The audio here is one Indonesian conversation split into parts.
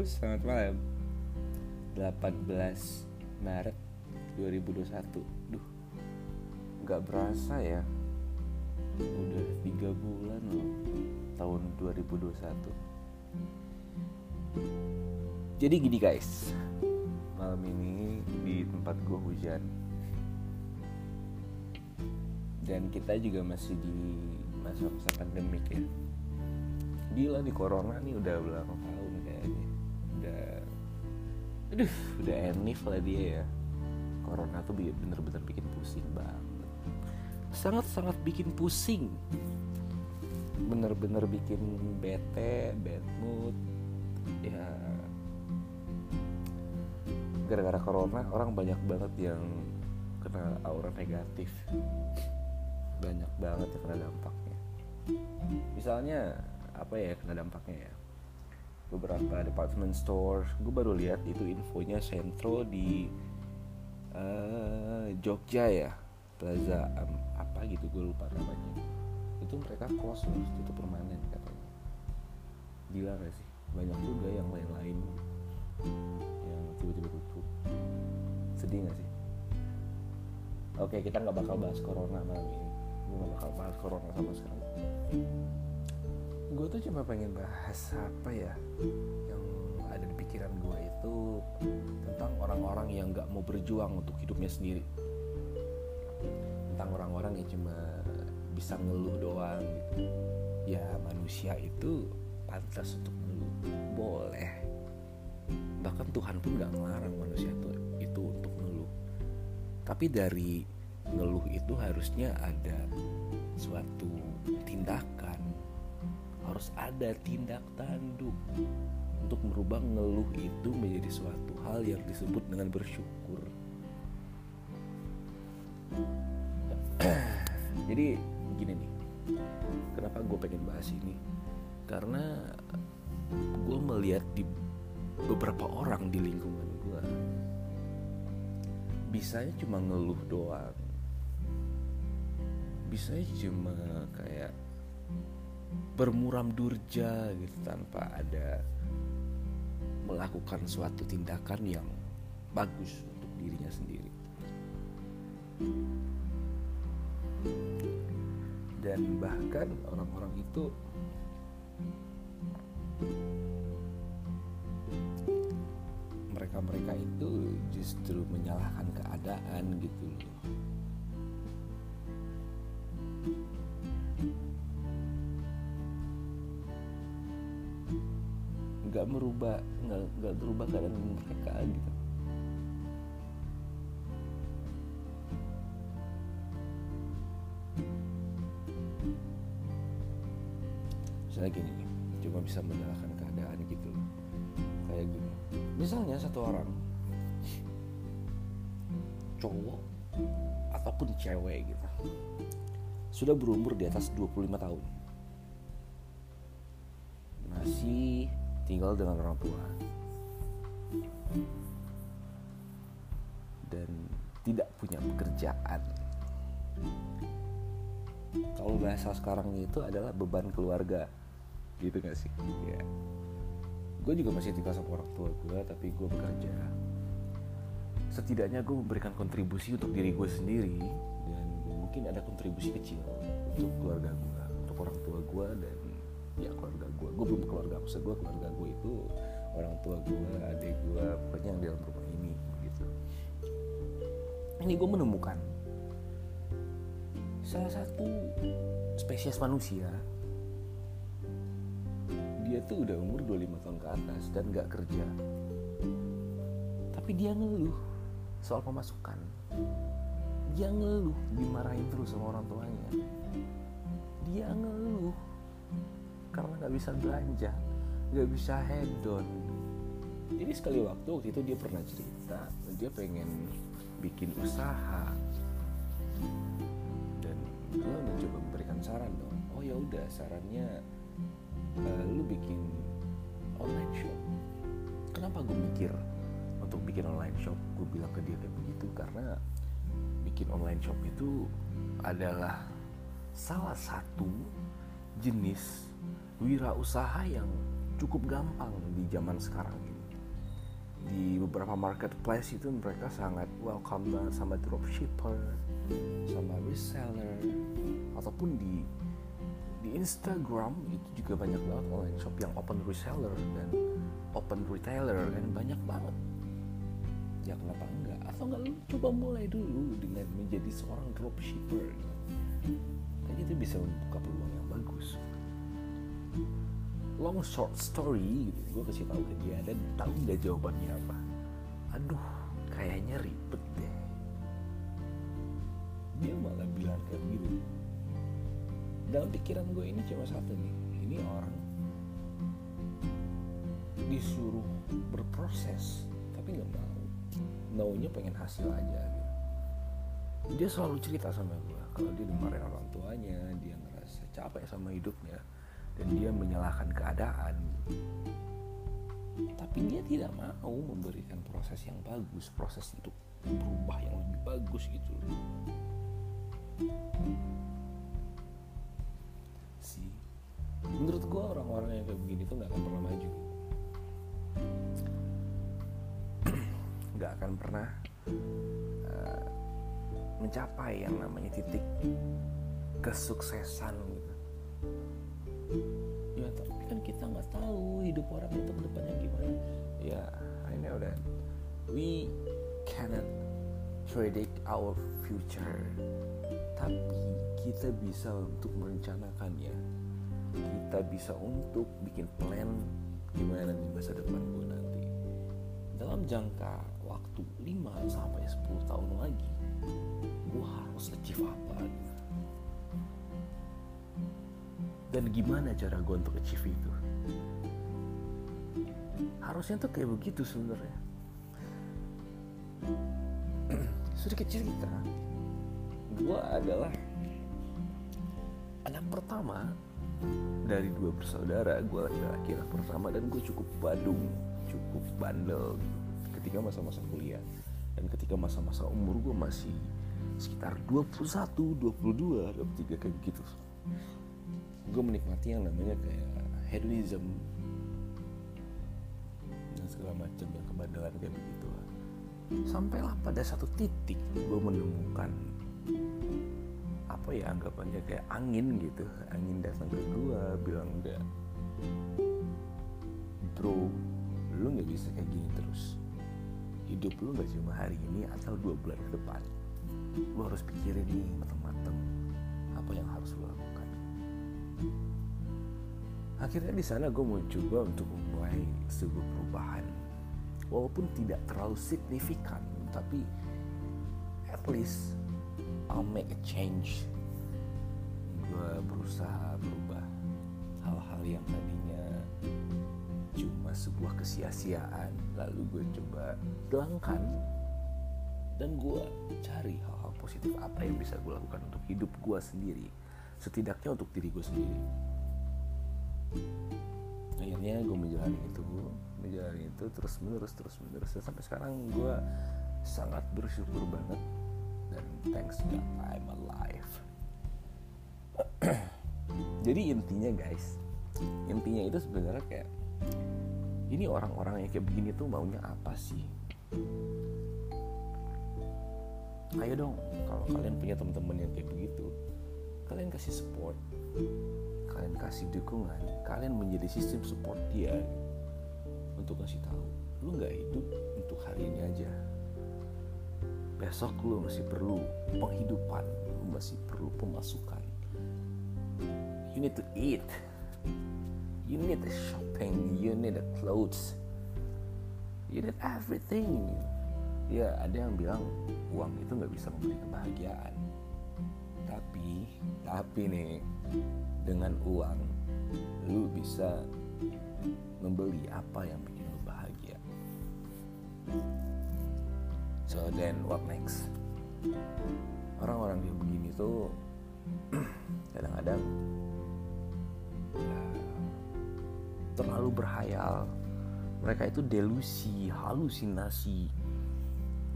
Selamat malam. 18 Maret 2021 Duh, gak berasa ya. Udah 3 bulan loh Tahun 2021 Jadi gini guys. Malam ini di tempat gue hujan. Dan kita juga masih di masa-masa pandemik ya. Gila di corona nih udah berapa tahun kayaknya udah. Aduh. Udah enif lah dia ya. Corona tuh bener-bener bikin pusing banget. Sangat-sangat bikin pusing. Bener-bener bikin bete bad mood. Ya. Gara-gara corona orang banyak banget yang kena aura negatif. Banyak banget yang kena dampaknya. Misalnya apa ya kena dampaknya ya beberapa department store. Gue baru lihat itu infonya sentro di uh, Jogja ya Plaza um, apa gitu gue lupa namanya. Itu mereka close loh tutup permanen katanya. Gila gak sih? Banyak juga yang lain-lain yang tiba-tiba tutup. Sedih gak sih? Oke kita nggak bakal bahas corona malam ini. Gue gak bakal bahas corona sama sekali gue tuh cuma pengen bahas apa ya yang ada di pikiran gue itu tentang orang-orang yang gak mau berjuang untuk hidupnya sendiri. Tentang orang-orang yang cuma bisa ngeluh doang gitu. Ya manusia itu pantas untuk ngeluh. Boleh. Bahkan Tuhan pun gak ngelarang manusia tuh itu untuk ngeluh. Tapi dari ngeluh itu harusnya ada suatu tindakan harus ada tindak tanduk untuk merubah ngeluh itu menjadi suatu hal yang disebut dengan bersyukur. Jadi gini nih, kenapa gue pengen bahas ini? Karena gue melihat di beberapa orang di lingkungan gue bisanya cuma ngeluh doang bisanya cuma kayak bermuram durja gitu tanpa ada melakukan suatu tindakan yang bagus untuk dirinya sendiri. Dan bahkan orang-orang itu mereka-mereka itu justru menyalahkan keadaan gitu nggak merubah nggak nggak berubah keadaan mereka gitu. Misalnya gini cuma bisa menyalahkan keadaan gitu kayak gini. Misalnya satu orang cowok ataupun cewek gitu sudah berumur di atas 25 tahun tinggal dengan orang tua. Dan tidak punya pekerjaan. Kalau bahasa sekarang itu adalah beban keluarga. Gitu gak sih? Ya gue juga masih tinggal sama orang tua gue tapi gue bekerja. Setidaknya gue memberikan kontribusi untuk diri gue sendiri dan mungkin ada kontribusi kecil untuk keluarga gue untuk orang tua gue dan ya keluarga gue gue belum keluarga maksud gue keluarga gue itu orang tua gue adik gue pokoknya yang di dalam rumah ini gitu. Ini gue menemukan salah satu spesies manusia. Dia tuh udah umur 25 tahun ke atas dan gak kerja. Tapi dia ngeluh soal pemasukan. Dia ngeluh dimarahin terus sama orang tuanya. Dia ngeluh karena nggak bisa belanja nggak bisa hedon jadi sekali waktu waktu itu dia pernah cerita dia pengen bikin usaha. Dan gue mencoba memberikan saran dong. Oh ya udah sarannya uh, lu bikin online shop. Kenapa gue mikir untuk bikin online shop gue bilang ke dia kayak begitu? Karena bikin online shop itu adalah salah satu jenis wirausaha yang cukup gampang di zaman sekarang ini. Di beberapa marketplace itu mereka sangat welcome banget sama dropshipper sama reseller ataupun di di Instagram itu juga banyak banget online shop yang open reseller dan open retailer kan banyak banget. Ya kenapa enggak? Atau enggak lu coba mulai dulu dengan menjadi seorang dropshipper. Kan itu bisa membuka peluang yang bagus long short story gue kasih tahu ke dia dan tahu nggak jawabannya apa. Aduh kayaknya ribet deh. Dia malah bilang kayak gitu dalam pikiran gue ini cuma satu nih ini orang disuruh berproses tapi nggak mau. Maunya pengen hasil aja. Dia selalu cerita sama gue kalau dia dimarahin orang tuanya dia ngerasa capek sama hidupnya dan dia menyalahkan keadaan. Tapi dia tidak mau memberikan proses yang bagus. Proses untuk berubah yang lebih bagus gitu. Sih menurut gue orang-orang yang kayak begini tuh nggak akan pernah maju. Nggak akan pernah uh, mencapai yang namanya titik kesuksesan ya tapi kan kita nggak tahu hidup orang itu ke depannya gimana. Ya I know that. We cannot predict our future. Tapi kita bisa untuk merencanakannya kita bisa untuk bikin plan gimana di masa depan gue nanti. Dalam jangka waktu 5 sampai 10 tahun lagi gue harus achieve apa dan gimana cara gue untuk achieve itu? Harusnya tuh kayak begitu sebenarnya. Sedikit cerita. Gue adalah anak pertama dari dua bersaudara. Gue laki-laki anak pertama dan gue cukup badung cukup bandel. Ketika masa-masa kuliah dan ketika masa-masa umur gue masih sekitar 21, 22, 23 kayak gitu gue menikmati yang namanya kayak hedonism. Dan segala macam yang kebandelan kayak begitu sampailah pada satu titik gue menemukan apa ya anggapannya kayak angin gitu. Angin datang ke gue bilang enggak bro lu nggak bisa kayak gini terus. Hidup lu nggak cuma hari ini atau dua bulan ke depan. Lu harus pikirin nih matang-matang apa yang harus lu lakukan akhirnya di sana gue mau coba untuk memulai sebuah perubahan. Walaupun tidak terlalu signifikan tapi at least I'll make a change. Gue berusaha berubah hal-hal yang tadinya cuma sebuah kesia-siaan lalu gue coba hilangkan dan gue cari hal-hal positif. Apa yang bisa gue lakukan untuk hidup gue sendiri setidaknya untuk diri gue sendiri akhirnya gue menjalani itu menjalani itu terus menerus terus menerus. Dan sampai sekarang gue sangat bersyukur banget dan thanks God I'm alive. Jadi intinya guys intinya itu sebenarnya kayak ini orang-orang yang kayak begini tuh maunya apa sih? Ayo dong kalau kalian punya teman-teman yang kayak begitu kalian kasih support kalian kasih dukungan kalian menjadi sistem support dia untuk kasih tahu lu nggak hidup untuk hari ini aja. Besok lu masih perlu penghidupan lu masih perlu pemasukan. You need to eat. You need the shopping. You need the clothes. You need everything. Ya ada yang bilang uang itu nggak bisa membeli kebahagiaan. Tapi tapi nih dengan uang lu bisa membeli apa yang bikin lu bahagia. So then what next? Orang-orang yang begini tuh kadang-kadang ya, terlalu berhayal. Mereka itu delusi halusinasi.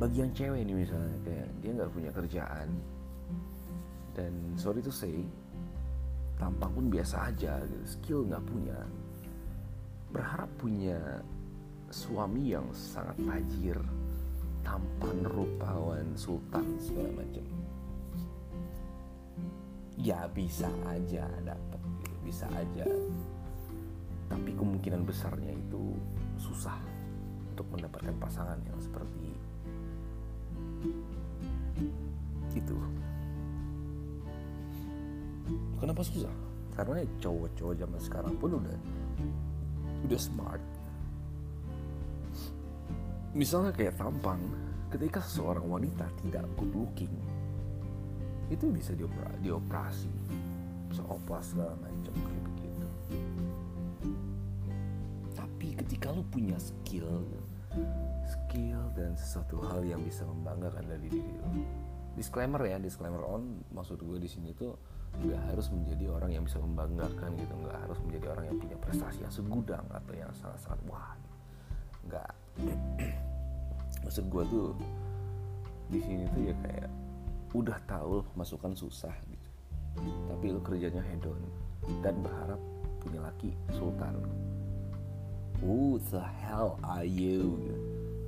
Bagi yang cewek nih misalnya kayak dia nggak punya kerjaan. Dan sorry to say tampang pun biasa aja gitu. skill nggak punya. Berharap punya suami yang sangat tajir tampan rupawan sultan segala macam. Ya bisa aja dapat gitu bisa aja. Tapi kemungkinan besarnya itu susah untuk mendapatkan pasangan yang seperti itu kenapa susah? Karena cowok-cowok zaman sekarang pun udah udah smart. Misalnya kayak tampang ketika seseorang wanita tidak good looking itu bisa diopera, dioperasi. Seoplas segala macam kayak begitu. Tapi ketika lu punya skill skill dan sesuatu hal yang bisa membanggakan dari diri lu. Disclaimer ya disclaimer on maksud gue di sini tuh nggak harus menjadi orang yang bisa membanggakan gitu nggak harus menjadi orang yang punya prestasi yang segudang atau yang sangat-sangat wah. Nggak. Maksud gue tuh di sini tuh ya kayak udah tahu pemasukan susah gitu. Tapi lu kerjanya hedon dan berharap punya laki sultan. Who the hell are you?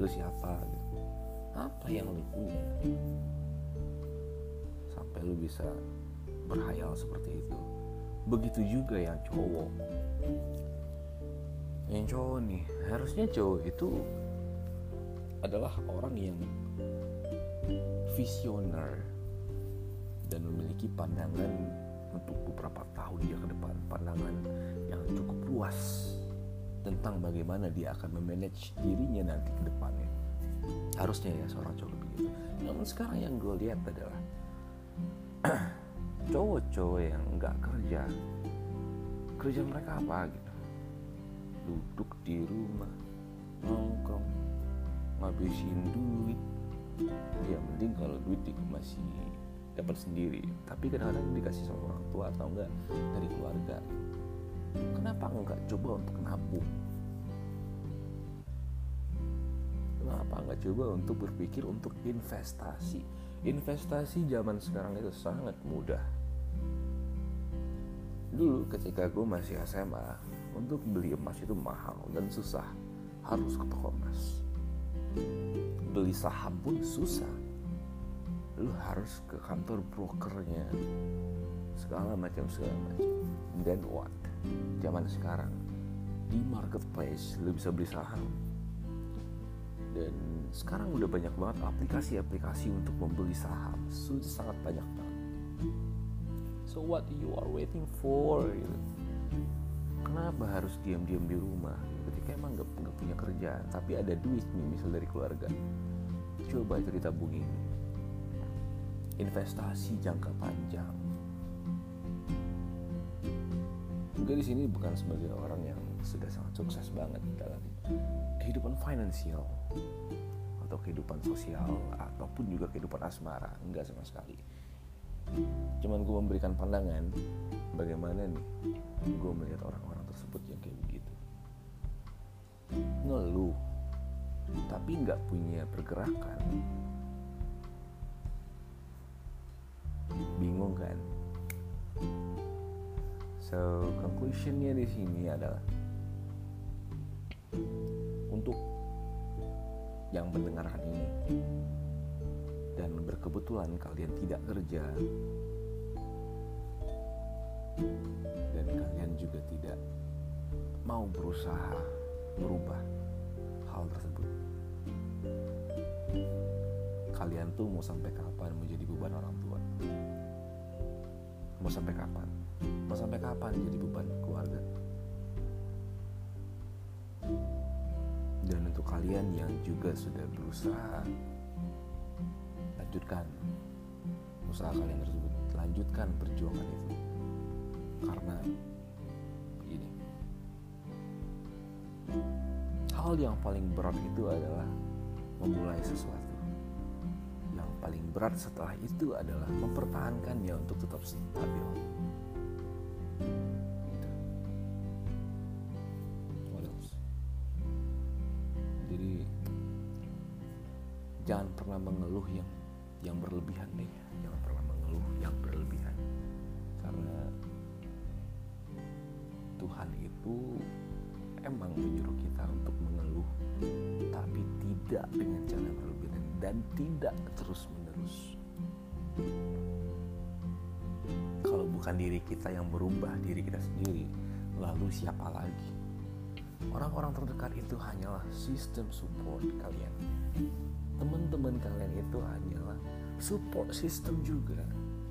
Lu siapa gitu. apa yang lu punya? Sampai lu bisa berhayal seperti itu. Begitu juga yang cowok. Yang cowok nih harusnya cowok itu adalah orang yang visioner dan memiliki pandangan untuk beberapa tahun dia ke depan pandangan yang cukup luas tentang bagaimana dia akan memanage dirinya nanti ke depannya. Harusnya ya seorang cowok begitu. Namun sekarang yang gue lihat adalah cowok-cowok yang nggak kerja kerja mereka apa gitu? Duduk di rumah nongkrong ngabisin duit. Ya mending kalau duit masih dapat sendiri. Tapi kadang-kadang dikasih sama orang tua atau enggak dari keluarga. Kenapa enggak coba untuk nabung? Kenapa enggak coba untuk berpikir untuk investasi? Investasi zaman sekarang itu sangat mudah dulu ketika gue masih SMA untuk beli emas itu mahal dan susah. Harus ke toko emas. Beli saham pun susah. Lu harus ke kantor brokernya. Segala macam segala macam. Dan what? Zaman sekarang di marketplace lu bisa beli saham. Dan sekarang udah banyak banget aplikasi-aplikasi untuk membeli saham. Sudah sangat banyak banget so what you are waiting for kenapa harus diam-diam di rumah? Ketika emang gak, gak punya kerjaan tapi ada duit nih misal dari keluarga. Coba itu ditabungin investasi jangka panjang. Gue di sini bukan sebagai orang yang sudah sangat sukses banget dalam kehidupan finansial atau kehidupan sosial ataupun juga kehidupan asmara, enggak sama sekali. Cuman gue memberikan pandangan bagaimana nih gue melihat orang-orang tersebut yang kayak begitu. Ngeluh, tapi nggak punya pergerakan bingung kan so conclusionnya di sini adalah untuk yang mendengarkan ini dan berkebetulan kalian tidak kerja. Dan kalian juga tidak mau berusaha merubah hal tersebut. Kalian tuh mau sampai kapan menjadi beban orang tua? Mau sampai kapan? Mau sampai kapan jadi beban keluarga? Dan untuk kalian yang juga sudah berusaha lanjutkan usaha kalian tersebut. Lanjutkan perjuangan itu. Karena ini hal yang paling berat itu adalah memulai sesuatu. Paling berat setelah itu adalah mempertahankannya untuk tetap stabil. Gitu. Jadi jangan pernah mengeluh yang yang berlebihan deh, jangan pernah mengeluh yang berlebihan. Karena Tuhan itu emang menyuruh kita untuk mengeluh tapi tidak dengan cara berlebihan dan tidak terus menerus kalau bukan diri kita yang berubah diri kita sendiri lalu siapa lagi? Orang-orang terdekat itu hanyalah sistem support kalian. Teman-teman kalian itu hanyalah support system juga.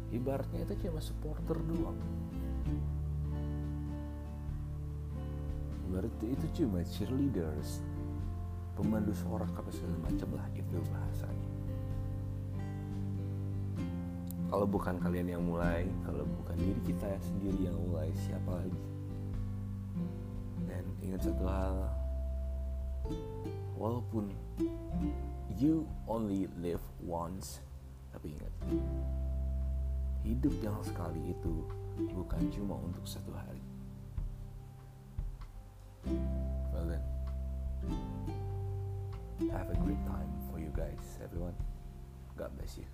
Ibaratnya itu cuma supporter doang. Berarti itu cuma cheerleaders pemandu sorak apa segala macam lah itu bahasanya. Kalau bukan kalian yang mulai kalau bukan diri kita sendiri yang mulai siapa lagi? Dan ingat satu hal walaupun you only live once tapi ingat hidup yang sekali itu bukan cuma untuk satu hari. Well then have a great time for you guys everyone. God bless you